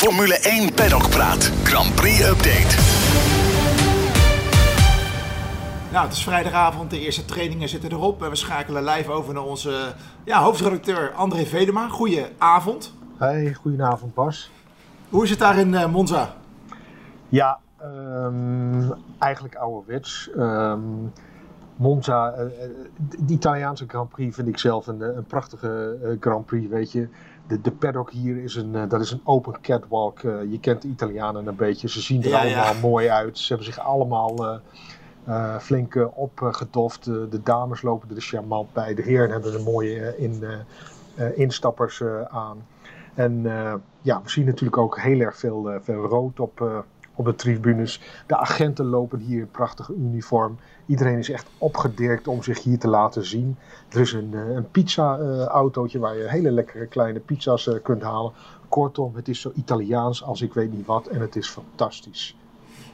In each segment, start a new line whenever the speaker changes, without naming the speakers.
Formule 1 Paddock Praat. Grand Prix Update.
Nou, het is vrijdagavond, de eerste trainingen zitten erop en we schakelen live over naar onze ja, hoofdredacteur André Vedema. Goedenavond.
Hey, goedenavond Bas.
Hoe is het daar in uh, Monza?
Ja, um, eigenlijk ouderwets. Um, Monza, uh, de Italiaanse Grand Prix vind ik zelf een, een prachtige uh, Grand Prix, weet je. De, de paddock hier is een, dat is een open catwalk. je kent de Italianen een beetje, ze zien er ja, allemaal ja. mooi uit. Ze hebben zich allemaal uh, flink opgedoft. De dames lopen er charmant bij. De heren hebben er mooie in, instappers aan. En ja, we zien natuurlijk ook heel erg veel, veel rood op, op de tribunes. De agenten lopen hier in prachtige uniform. Iedereen is echt opgedirkt om zich hier te laten zien. Er is een, een pizza-autootje waar je hele lekkere kleine pizza's kunt halen. Kortom, het is zo Italiaans als ik weet niet wat en het is fantastisch.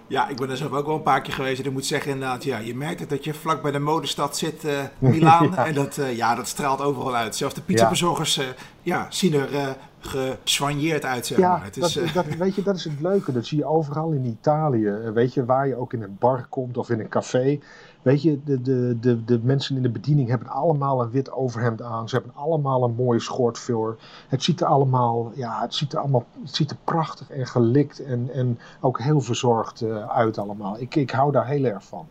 Ja, ik ben er zelf ook wel een paar keer geweest. En ik moet zeggen inderdaad, ja, je merkt het dat je vlak bij de modestad zit, uh, Milaan. ja. En dat, uh, ja, dat straalt overal uit. Zelfs de pizzabezorgers. Uh, ja, zien er geswanjeerd uit, zeg
ja,
maar.
Het is, dat, dat, weet je, dat is het leuke. Dat zie je overal in Italië. Weet je, waar je ook in een bar komt of in een café. Weet je, de, de, de, de mensen in de bediening hebben allemaal een wit overhemd aan. Ze hebben allemaal een mooie schortvuur. Het ziet er allemaal, ja, het ziet er allemaal, het ziet er prachtig en gelikt en, en ook heel verzorgd uh, uit allemaal. Ik, ik hou daar heel erg van.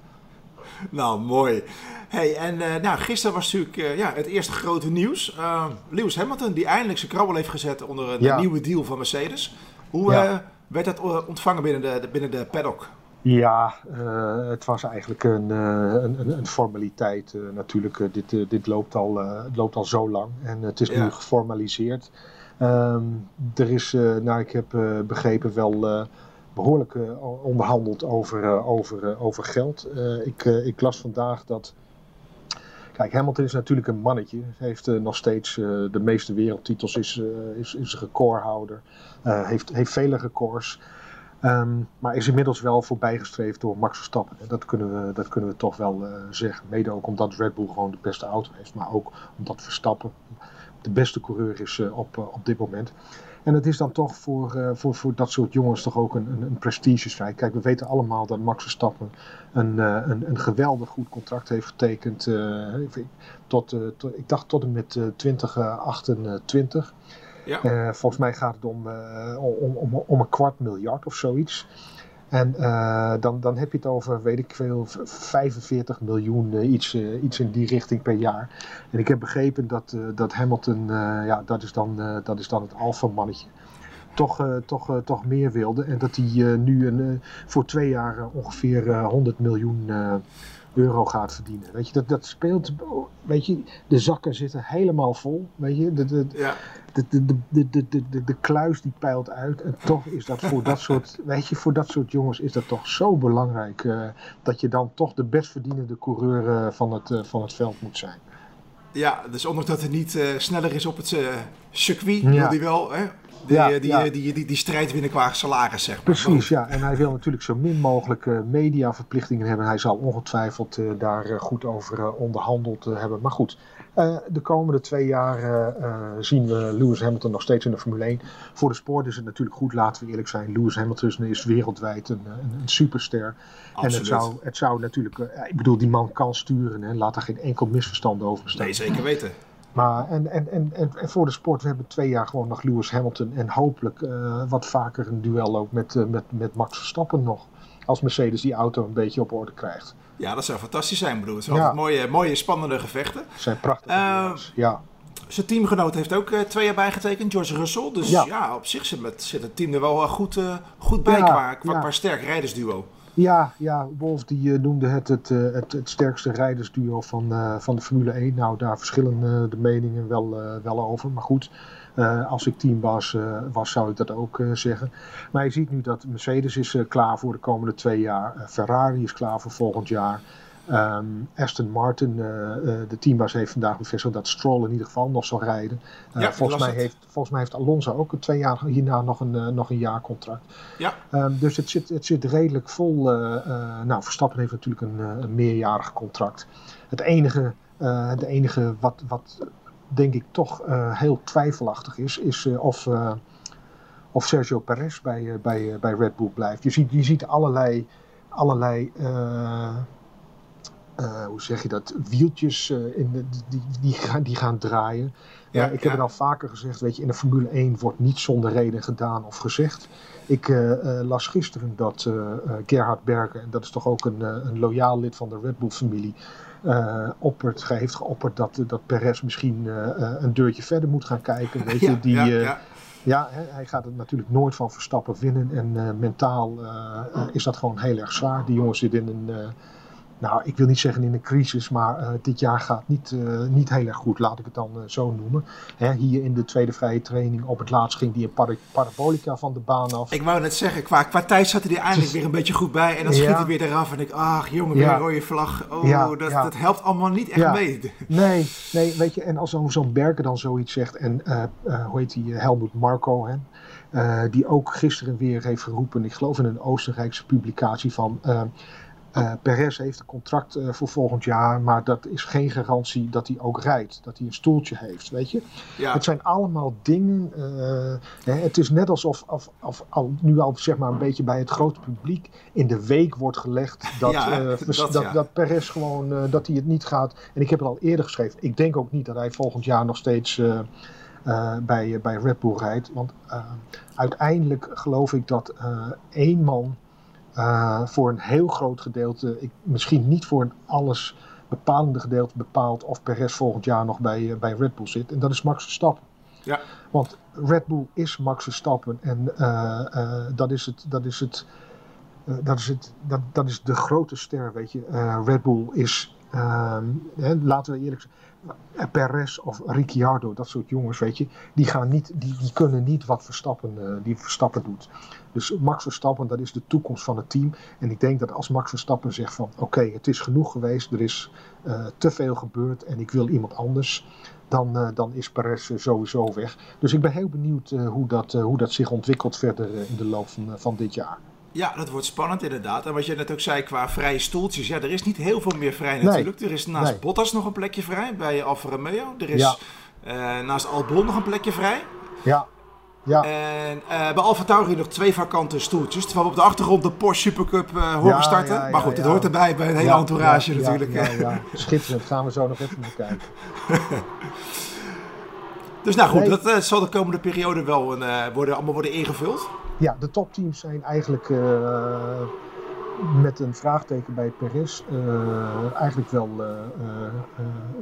Nou, mooi. Hey, en uh, nou, gisteren was natuurlijk uh, ja, het eerste grote nieuws. Lewis Hamilton, die eindelijk zijn krabbel heeft gezet onder een ja. nieuwe deal van Mercedes. Hoe ja. werd dat ontvangen binnen de, binnen de paddock?
Ja, uh, het was eigenlijk een, uh, een, een, formaliteit uh, natuurlijk. dit, dit loopt, al, het loopt al zo lang en het is ja. nu geformaliseerd. Um, er is, naar ik heb begrepen, wel behoorlijk onderhandeld over, over, over geld. ik, ik las vandaag dat. Kijk, Hamilton is natuurlijk een mannetje. Heeft nog steeds de meeste wereldtitels, is, is, is een recordhouder. heeft, heeft vele records. Um, maar is inmiddels wel voorbijgestreefd door Max Verstappen. En dat kunnen we, dat kunnen we toch wel uh, zeggen. Mede ook omdat Red Bull gewoon de beste auto heeft. Maar ook omdat Verstappen de beste coureur is uh, op, uh, op dit moment. En het is dan toch voor, voor, voor dat soort jongens toch ook een, een, een prestigestrijd. Kijk, we weten allemaal dat Max Verstappen een, een, een geweldig goed contract heeft getekend. tot, tot, ik dacht tot en met 2028. Ja. Volgens mij gaat het om, om, om, om, een kwart miljard of zoiets. En uh, dan, dan heb je het over, weet ik veel, 45 miljoen, iets, iets in die richting per jaar. En ik heb begrepen dat, dat Hamilton, ja, dat is dan, dat is dan het alfamannetje. Toch, toch, toch meer wilde. En dat hij nu een, voor twee jaar ongeveer 100 miljoen euro gaat verdienen. Weet je, dat, dat speelt, weet je, de zakken zitten helemaal vol. Weet je, de, de,
ja.
de, de, de, de, de, de, kluis die peilt uit. En toch is dat voor dat soort, weet je, voor dat soort jongens is dat toch zo belangrijk. Uh, dat je dan toch de best verdienende coureur uh, van, het, uh, van het veld moet zijn.
Ja, dus ondanks dat het niet sneller is op het circuit, ja. wil hij wel hè, die, ja, die, ja. Die, die, die, strijd winnen qua salaris, zeg maar.
Precies, ja. En hij wil natuurlijk zo min mogelijk uh, mediaverplichtingen hebben. Hij zal ongetwijfeld uh, daar uh, goed over onderhandeld hebben. Maar goed, de komende twee jaar zien we Lewis Hamilton nog steeds in de Formule 1. Voor de sport is het natuurlijk goed, laten we eerlijk zijn. Lewis Hamilton is wereldwijd een, een, een superster. Absoluut. En het zou, het zou natuurlijk, ik bedoel, die man kan sturen. Hè. Laat er geen enkel misverstand over bestaan.
Nee, zeker weten.
Maar en, en, en, en, voor de sport, we hebben twee jaar gewoon nog Lewis Hamilton. En hopelijk uh, wat vaker een duel ook met, uh, met, met Max Verstappen nog. Als Mercedes die auto een beetje op orde krijgt.
Ja, dat zou fantastisch zijn, bedoel. Het zijn ja. mooie, mooie, spannende gevechten.
Het zijn prachtige uh, ja.
Zijn teamgenoot heeft ook twee jaar bijgetekend, George Russell. Dus ja, ja op zich zit, met, zit het team er wel goed, goed bij ja, qua, qua, qua sterk rijdersduo.
Ja, ja, Wolf die uh, noemde het het, uh, het het, sterkste rijdersduo van, uh, van de Formule 1. Nou, daar verschillen de meningen wel, wel over. Maar goed, als ik team was, was, zou ik dat ook zeggen. Maar je ziet nu dat Mercedes is klaar voor de komende twee jaar. Ferrari is klaar voor volgend jaar. Um, Aston Martin, uh, uh, de teambaas, heeft vandaag bevestigd dat Stroll in ieder geval nog zal rijden. Uh, ja, volgens, mij heeft, volgens mij heeft Alonso ook twee jaar hierna nog een, nog een jaarcontract.
Ja.
Um, dus het zit, het zit redelijk vol. nou, Verstappen heeft natuurlijk een, een meerjarig contract. Het enige, het enige wat, wat denk ik toch heel twijfelachtig is, is of of Sergio Perez bij, bij, bij Red Bull blijft. Je ziet, je ziet allerlei, allerlei hoe zeg je dat, wieltjes in de, die, die, gaan, die gaan draaien. Ja, ik heb het al vaker gezegd, weet je, in de Formule 1 wordt niet zonder reden gedaan of gezegd. Ik las gisteren dat Gerhard Berger, en dat is toch ook een, een loyaal lid van de Red Bull familie, uh, oppert, heeft geopperd dat, dat Perez misschien een deurtje verder moet gaan kijken. Weet je, die, ja, ja. ja hij gaat het natuurlijk nooit van Verstappen winnen. En mentaal is dat gewoon heel erg zwaar. Die jongen zit in een nou, ik wil niet zeggen in een crisis, maar uh, dit jaar gaat niet, uh, niet heel erg goed, laat ik het dan uh, zo noemen. Hè, hier in de tweede vrije training op het laatst ging die een parabolica van de baan af.
Ik wou net zeggen, qua, qua tijd zat hij er eindelijk weer een beetje goed bij. En dan schiet ja. hij weer eraf en ik, ach jongen, weer een rode vlag. Oh, ja, dat, dat helpt allemaal niet echt mee.
Nee, nee, weet je, en als zo'n zo Berker dan zoiets zegt, en hoe heet die, Helmut Marco, hè, die ook gisteren weer heeft geroepen, ik geloof in een Oostenrijkse publicatie van... Uh, Perez heeft een contract uh, voor volgend jaar, maar dat is geen garantie dat hij ook rijdt, dat hij een stoeltje heeft, weet je. Ja. Het zijn allemaal dingen, uh, hè, het is net alsof of, of, al, nu al zeg maar een beetje bij het grote publiek in de week wordt gelegd dat, ja, dat, dat, dat, Perez gewoon, dat hij het niet gaat. En ik heb het al eerder geschreven, ik denk ook niet dat hij volgend jaar nog steeds bij, bij Red Bull rijdt, want uiteindelijk geloof ik dat één man uh, voor een heel groot gedeelte, ik, misschien niet voor een alles bepalende gedeelte bepaalt of Perez volgend jaar nog bij, uh, bij Red Bull zit. En dat is Max Verstappen.
Ja.
Want Red Bull is Max Verstappen en uh, dat is het. Dat is het dat, is het dat, dat is de grote ster, weet je. Red Bull is, ehm, hè, laten we eerlijk zijn, Perez of Ricciardo, dat soort jongens, weet je, die, gaan niet, die, die kunnen niet wat Verstappen, die Verstappen doet. Dus Max Verstappen, dat is de toekomst van het team. En ik denk dat als Max Verstappen zegt van oké, het is genoeg geweest, er is uh, te veel gebeurd en ik wil iemand anders. Dan, dan is Perez sowieso weg. Dus ik ben heel benieuwd hoe, dat, hoe dat zich ontwikkelt verder in de loop van, van dit jaar.
Ja, dat wordt spannend inderdaad. En wat je net ook zei qua vrije stoeltjes. Ja, er is niet heel veel meer vrij natuurlijk. Nee. Er is naast nee. Bottas nog een plekje vrij bij Alfa Romeo. Er is ja. naast Albon nog een plekje vrij.
Ja. Ja.
En uh, bij Alfa Tauri nog twee vakante stoeltjes. Terwijl we op de achtergrond de Porsche Supercup uh, horen ja, starten. Ja, maar goed, het hoort erbij bij een hele entourage natuurlijk.
Ja, ja, Schitterend, gaan we zo nog even naar kijken.
dus nou goed, nee. dat zal de komende periode wel een, worden, allemaal worden ingevuld.
Ja, de topteams zijn eigenlijk met een vraagteken bij Perez eigenlijk wel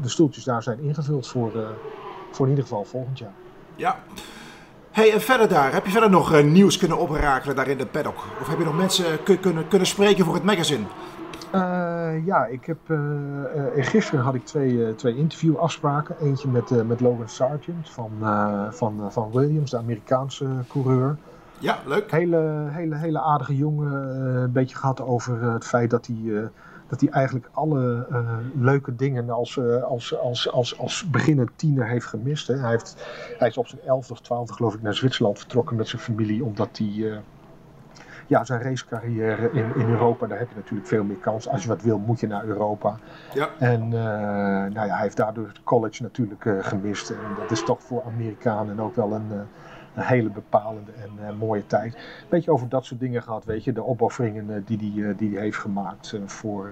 de stoeltjes daar zijn ingevuld voor, voor in ieder geval volgend jaar.
Ja. Hey, en verder daar, heb je verder nog uh, nieuws kunnen oprakelen daar in de paddock? Of heb je nog mensen kunnen, kunnen spreken voor het magazine?
Uh, ja, ik heb, uh, gisteren had ik twee, twee interviewafspraken. Eentje met, met Logan Sargent van, van, van Williams, de Amerikaanse coureur.
Ja, leuk.
Hele, hele, hele aardige jongen. een beetje gehad over het feit dat hij dat hij eigenlijk alle uh, leuke dingen als, uh, als, als, als, als beginnend tiener heeft gemist. Hè. Hij, heeft, hij is op zijn elfde of twaalfde geloof ik naar Zwitserland vertrokken met zijn familie, omdat hij... Uh, ja, zijn racecarrière in, in Europa, daar heb je natuurlijk veel meer kans. Als je wat wil, moet je naar Europa.
Ja.
En nou ja, hij heeft daardoor het college natuurlijk gemist. En dat is toch voor Amerikanen ook wel een, een hele bepalende en uh, mooie tijd. Beetje over dat soort dingen gehad, weet je. De opofferingen uh, die hij die, die heeft gemaakt voor,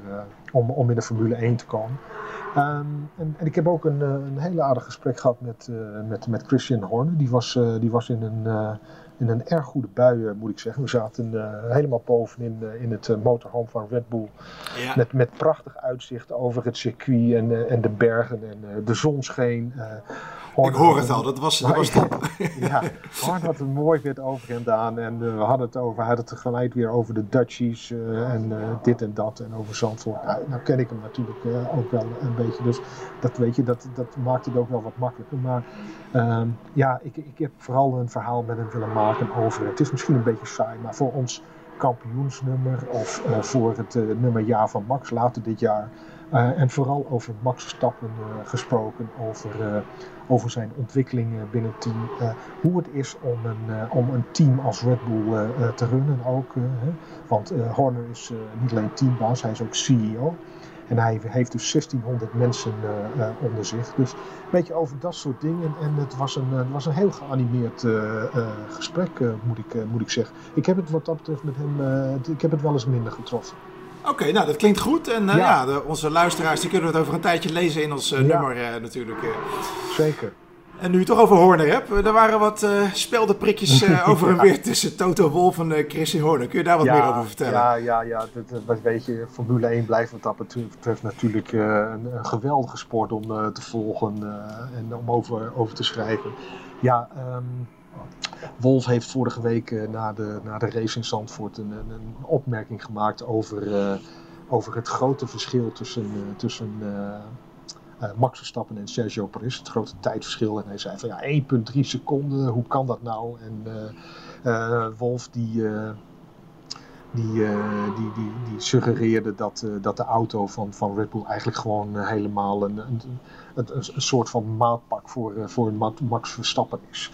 om, om in de Formule 1 te komen. Um, en, en, ik heb ook een, een heel aardig gesprek gehad met, met, met Christian Horner. Die was, die was in een in een erg goede bui, moet ik zeggen. We zaten uh, helemaal bovenin uh, in het uh, motorhome van Red Bull.
Ja.
Met, met prachtig uitzicht over het circuit en, en de bergen en de zon scheen.
Ik hoor het al, dat was, dat was top.
ja, Horn had een mooi wit over gedaan en we hadden het over, hij had het gelijk weer over de Dutchies en dit en dat en over Zandvoort. Nou, nou ken ik hem natuurlijk ook wel een beetje, dus dat weet je, dat, dat maakt het ook wel wat makkelijker. Maar um, ja, ik, ik heb vooral een verhaal met hem willen maken over. Het is misschien een beetje saai, maar voor ons kampioensnummer of voor het uh, nummer jaar van Max later dit jaar. Uh, en vooral over Max Stappen gesproken, over, over zijn ontwikkeling binnen het team. hoe het is om een, om een team als Red Bull te runnen ook. Hè? Want Horner is niet alleen teambaas, hij is ook CEO. En hij heeft dus 1600 mensen onder zich. Dus een beetje over dat soort dingen. En het was een, het was een heel geanimeerd gesprek, moet, ik, moet ik zeggen. Ik heb het wat dat betreft met hem, ik heb het wel eens minder getroffen.
Oké, nou dat klinkt goed. En ja, ja de, onze luisteraars die kunnen het over een tijdje lezen in ons nummer natuurlijk.
Zeker.
En nu het toch over Horner hebt, er waren wat speldenprikjes over en weer tussen Toto Wolff en Christian Horner. Kun je daar wat meer over vertellen?
Ja, ja, ja. Dat, dat weet je, Formule 1 blijft wat dat betreft natuurlijk een, een, geweldige sport om te volgen en om over, over te schrijven. Ja, um, Wolf heeft vorige week na, de, na de race in Zandvoort een, een, opmerking gemaakt over, over het grote verschil tussen, tussen uh, Max Verstappen en Sergio Perez. Het grote tijdverschil. En hij zei van ja, 1,3 seconden, hoe kan dat nou? En Wolf die, die, die, die, suggereerde dat, dat de auto van, van Red Bull eigenlijk gewoon helemaal een, een, een, een, soort van maatpak voor, voor Max Verstappen is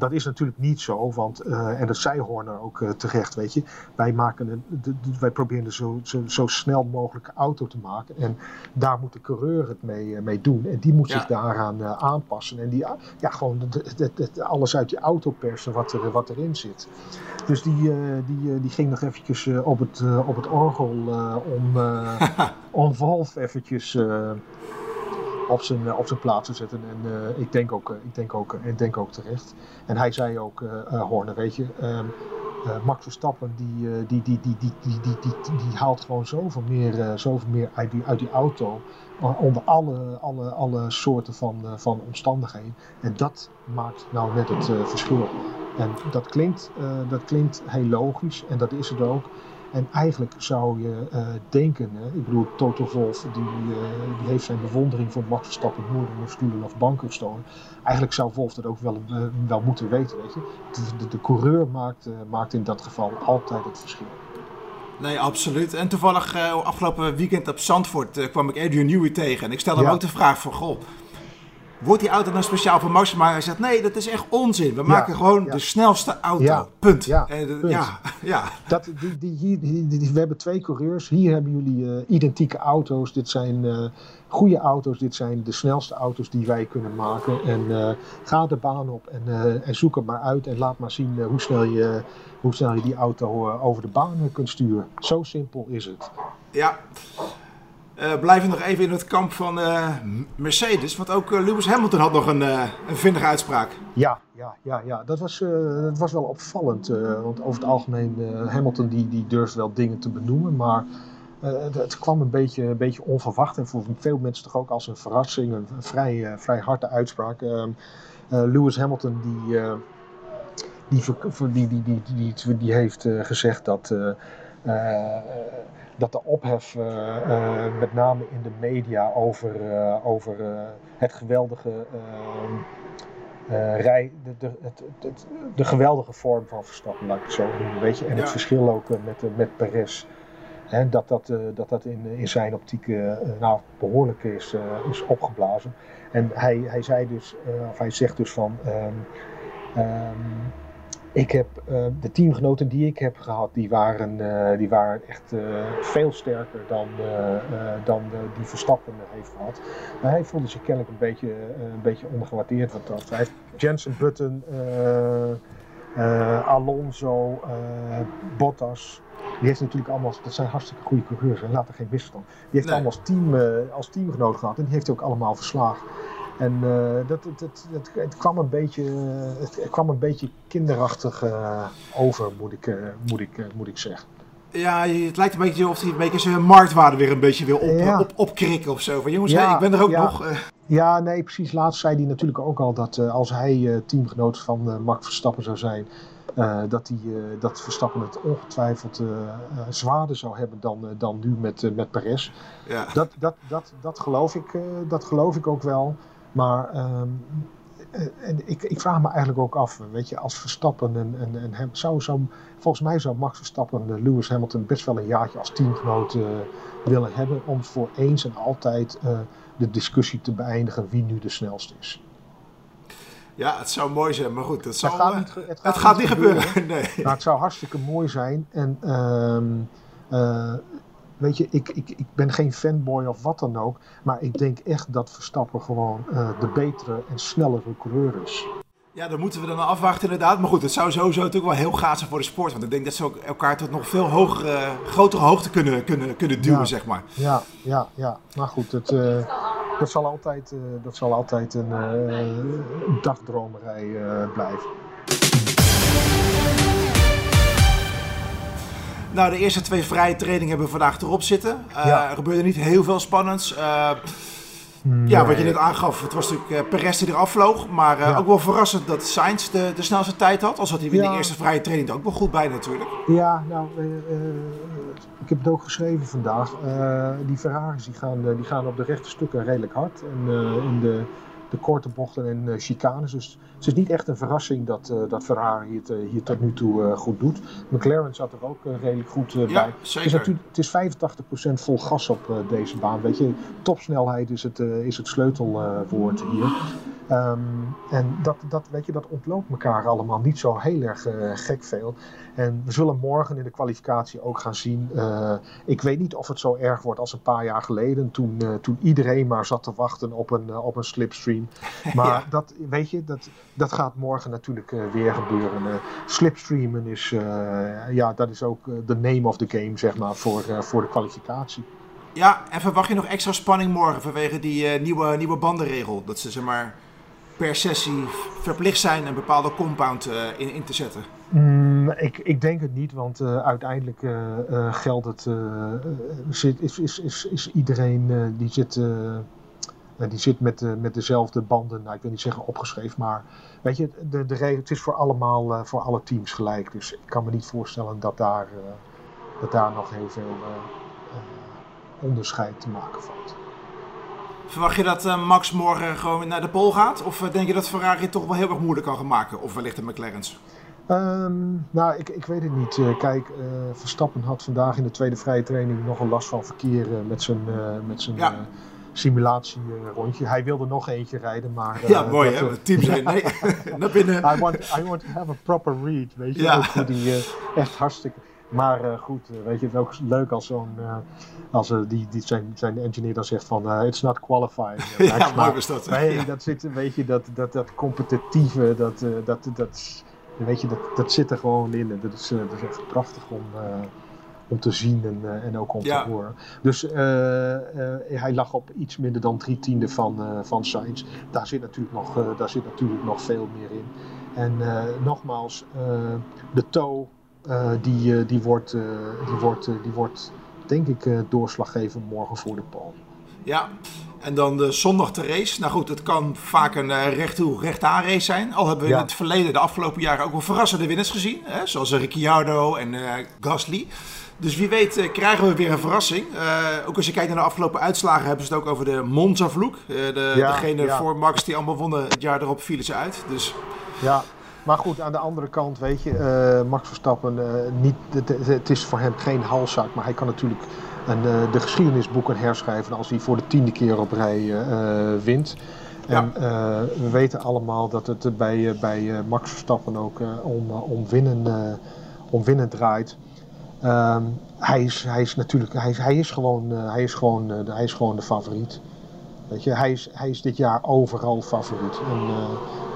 dat is natuurlijk niet zo, want, uh, en dat zei Horner ook uh, terecht, weet je. Wij, maken een, de, de, wij proberen zo, zo, zo, snel mogelijke auto te maken. En daar moet de coureur het mee, uh, mee doen. En die moet ja. zich daaraan aanpassen. En die, ja, gewoon de, alles uit die auto persen wat, er, wat erin zit. Dus die, die, die ging nog eventjes op, het, op het orgel om, om Wolf eventjes op zijn, eh, op zijn plaats te zetten. En uh, ik denk ook, uh, ik denk ook, ik denk ook terecht. En hij zei ook, uh, Horner, weet je, um, Max Verstappen die, die, die, die, die, die, die, die, haalt gewoon zoveel meer, zoveel meer uit, die, uit die auto. onder alle, alle, alle soorten van, van omstandigheden. En dat maakt nou net het verschil. En dat klinkt, dat klinkt heel logisch en dat is het ook. En eigenlijk zou je uh, denken, hè, ik bedoel, Toto Wolff die, uh, die heeft zijn bewondering voor Max Verstappen Moorden of Stulen of Bankerstolen. Eigenlijk zou Wolff dat ook wel, uh, wel moeten weten, weet je. De, de, de coureur maakt, maakt in dat geval altijd het verschil.
Nee, absoluut. En toevallig afgelopen weekend op Zandvoort kwam ik Adrian Newey tegen. En ik stelde hem ook de vraag van, goh, Wordt die auto nou speciaal voor Max? Maar hij zegt, nee, dat is echt onzin. We maken gewoon de snelste auto. Punt. Ja, en, punt. ja, ja.
Dat, die, die, die, die, we hebben twee coureurs. Hier hebben jullie uh, identieke auto's. Dit zijn uh, goede auto's. Dit zijn de snelste auto's die wij kunnen maken. En uh, ga de baan op en, en zoek het maar uit. En laat maar zien hoe, snel je, hoe snel je die auto over de baan kunt sturen. Zo simpel is het.
Ja. Uh, blijven nog even in het kamp van uh, Mercedes. Want ook uh, Lewis Hamilton had nog een, een vindige uitspraak.
Ja, ja, ja, ja. Dat, was, dat was wel opvallend. want over het algemeen, Hamilton die, die durft wel dingen te benoemen. Maar het, het, kwam een beetje, een beetje onverwacht. En voor veel mensen toch ook als een verrassing. Een, een vrij, vrij harde uitspraak. Ehm, Lewis Hamilton die, die, die, die, die, die, die, heeft gezegd dat dat de ophef uh, uh, met name in de media over, uh, over het geweldige rij, de, de, het, het, de geweldige vorm van Verstappen, laat ik het zo noemen, weet je. En ja. het verschil ook met, met Perez. Hè, dat dat, dat, dat in, in zijn optiek nou, behoorlijk is, is opgeblazen. En hij, hij zei dus, of hij zegt dus van. Um, um, ik heb uh, de teamgenoten die ik heb gehad, die waren, uh, die waren echt uh, veel sterker dan, dan die Verstappen heeft gehad. Maar hij voelde zich kennelijk een beetje, een beetje ondergewaardeerd wat dat. Hij heeft Jensen Button, Alonso, Bottas. Die heeft natuurlijk allemaal, dat zijn hartstikke goede coureurs en laat er geen misverstand. Die heeft nee. allemaal als, team, als teamgenoot gehad en die heeft hij ook allemaal verslagen. En uh, dat, dat, dat, het, kwam een beetje, het kwam een beetje kinderachtig uh, over, moet ik, uh, moet, ik, moet ik zeggen.
Ja, het lijkt een beetje of hij een beetje zijn marktwaarde weer een beetje wil op, ja. op, opkrikken of zo. Van jongens, ja, hey, ik ben er ook
ja.
nog.
Ja, nee, precies. Laatst zei hij natuurlijk ook al dat als hij teamgenoot van Max Verstappen zou zijn, dat, hij, dat Verstappen het ongetwijfeld zwaarder zou hebben dan, dan nu met, met Perez.
Ja.
Dat, dat, dat, dat, geloof ik, dat geloof ik ook wel. Maar um, en ik, ik, vraag me eigenlijk ook af, weet je, als Verstappen en, en, en hem, zou, zou, volgens mij zou Max Verstappen en Lewis Hamilton best wel een jaartje als teamgenoot uh, willen hebben om voor eens en altijd uh, de discussie te beëindigen wie nu de snelste is.
Ja, het zou mooi zijn, maar goed, dat zal,
het gaat niet,
het gaat, het gaat niet gebeuren.
gebeuren. nee. Nou, het zou hartstikke mooi zijn en uh, weet je, ik, ik, ik ben geen fanboy of wat dan ook. Maar ik denk echt dat Verstappen gewoon de betere en snellere coureur is.
Ja, dan moeten we dan afwachten inderdaad. Maar goed, het zou sowieso natuurlijk wel heel gaaf zijn voor de sport. Want ik denk dat ze ook elkaar tot nog veel hogere, grotere hoogte kunnen, kunnen, kunnen duwen, zeg maar.
Ja, ja, ja. Maar goed, het, uh, dat, zal altijd, uh, dat zal altijd een dagdromerij blijven.
Nou, de eerste twee vrije trainingen hebben we vandaag erop zitten. Ja. Er gebeurde niet heel veel spannends. Ja, wat je net aangaf, het was natuurlijk uh, Perez die eraf vloog. Maar ook wel verrassend dat Sainz de, de snelste tijd had. Al zat hij in de eerste vrije training er ook wel goed bij natuurlijk.
Ja, nou, ik heb het ook geschreven vandaag. die Ferraris die gaan, die gaan op de rechte stukken redelijk hard. En in de de korte bochten en uh, chicanes. Dus het is niet echt een verrassing dat, uh, dat Ferrari het uh, hier tot nu toe goed doet. McLaren zat er ook redelijk goed ja, bij.
Zeker.
Het is, het is 85% vol gas op deze baan. Weet je, topsnelheid is het, is het sleutelwoord hier. Um, en dat, dat, weet je, dat ontloopt elkaar allemaal niet zo heel erg gek veel. En we zullen morgen in de kwalificatie ook gaan zien. Uh, ik weet niet of het zo erg wordt als een paar jaar geleden. Toen, uh, toen iedereen maar zat te wachten op een, op een slipstream. Maar ja. dat, weet je, dat, dat gaat morgen natuurlijk weer gebeuren. slipstreamen is, ja, dat is ook de name of the game, zeg maar, voor, voor de kwalificatie.
Ja, en verwacht je nog extra spanning morgen vanwege die nieuwe, nieuwe bandenregel? Dat ze zeg maar per sessie verplicht zijn een bepaalde compound in, in te zetten?
Mm, ik, ik denk het niet, want uh, uiteindelijk uh, geldt het. zit, is, is, is, is iedereen die zit, die zit met, met dezelfde banden, nou, ik wil niet zeggen opgeschreven, maar weet je, de, de het is voor, allemaal, voor alle teams gelijk. Dus ik kan me niet voorstellen dat daar, dat daar nog heel veel onderscheid te maken valt.
Verwacht je dat Max morgen gewoon naar de pol gaat? Of denk je dat Ferrari het toch wel heel erg moeilijk kan gaan maken? Of wellicht de McLaren's?
Um, nou, ik, ik weet het niet. Uh, kijk, uh, Verstappen had vandaag in de tweede vrije training nog een last van verkeer met zijn, met zijn ja. simulatierondje. Hij wilde nog eentje rijden, maar...
ja, mooi hè, het team zijn nee, naar binnen.
I want, I want to have a proper read, weet je. Ja. Ook die echt hartstikke... Maar goed, weet je, het is ook leuk als zo'n... als die, die zijn, zijn engineer dan zegt van, it's not qualified.
ja, mooi was dat.
Nee, ja. dat zit, weet je, dat, dat, dat competitieve, dat... dat, dat weet je, dat, dat zit er gewoon in. Dat is, dat is echt prachtig om, om te zien en, en ook om ja. te horen. Dus hij lag op iets minder dan drie tiende van, van Sainz. Daar zit, natuurlijk nog, daar zit natuurlijk nog veel meer in. En nogmaals, de toe die, die, wordt, die, wordt, die wordt denk ik doorslaggevend morgen voor de pole.
Ja, en dan de zondag de race. Nou goed, het kan vaak een uh, recht toe, recht aan race zijn. Al hebben we ja. in het verleden, de afgelopen jaren, ook wel verrassende winnaars gezien. Hè? Zoals Ricciardo en uh, Gasly. Dus wie weet krijgen we weer een verrassing. ook als je kijkt naar de afgelopen uitslagen, hebben ze het ook over de Monza-vloek. de, ja, degene ja. voor Max die allemaal wonnen, het jaar erop vielen ze uit. Dus...
Ja, maar goed, aan de andere kant, weet je, Max Verstappen, niet, het, het, is voor hem geen halszak, maar hij kan natuurlijk en uh, de geschiedenisboeken herschrijven als hij voor de tiende keer op rij wint. En ja. we weten allemaal dat het bij, bij Max Verstappen ook om, om, winnen, om winnen draait. Um, hij, is, hij is natuurlijk, hij, hij is gewoon, hij is gewoon, hij is gewoon de favoriet. Weet je, hij is, hij is dit jaar overal favoriet. En,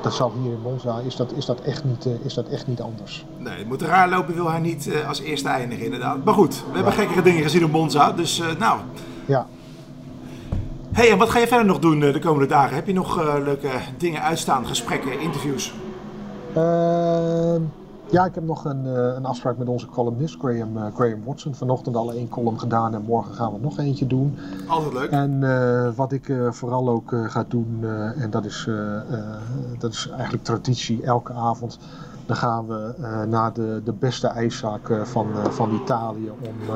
dat zal hier in Monza, is dat, is dat, echt, niet, uh, is dat echt niet anders.
Nee, het moet raar lopen, wil hij niet uh, als eerste eindigen inderdaad. Maar goed, we ja. hebben gekkere dingen gezien op Monza, dus nou.
Ja.
hey, en wat ga je verder nog doen de komende dagen? Heb je nog leuke dingen uitstaan, gesprekken, interviews?
Ehm, ja, ik heb nog een, een afspraak met onze columnist Graham, uh, Graham Watson. Vanochtend al één column gedaan en morgen gaan we nog eentje doen.
Altijd leuk.
En uh, wat ik uh, vooral ook ga doen, en dat is, dat is eigenlijk traditie elke avond. Dan gaan we naar de, de beste ijszaak van, van Italië om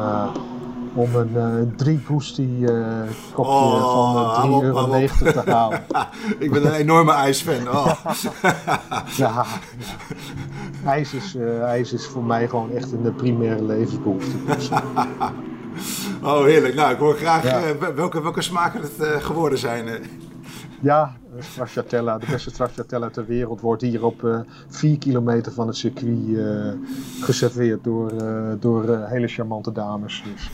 om een uh, drie Gusti uh, kopje oh, van uh, 3,90 euro te halen.
ik ben een enorme ijsfan. Oh.
ja, ijs, is, ijs is voor mij gewoon echt een primaire levensbehoefte.
oh, heerlijk. Nou, ik hoor graag ja. welke, welke smaken het geworden zijn.
Ja, stracciatella, de beste stracciatella ter wereld, wordt hier op 4 uh, kilometer van het circuit uh, geserveerd door, uh, door hele charmante dames. Dus.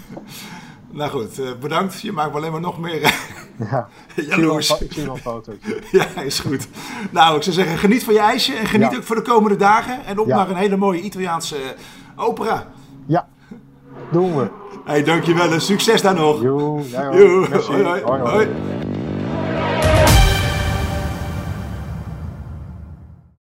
Nou goed, bedankt. Je maakt me alleen maar nog meer
ja. jaloers. Ik zie wel een fotootje.
ja, is goed. Nou, ik zou zeggen, geniet van je ijsje en geniet ook voor de komende dagen. En op naar een hele mooie Italiaanse opera.
Ja, doen we.
Hey, dankjewel en succes daar nog.
Jo, ja, hoi, hoi. hoi. hoi.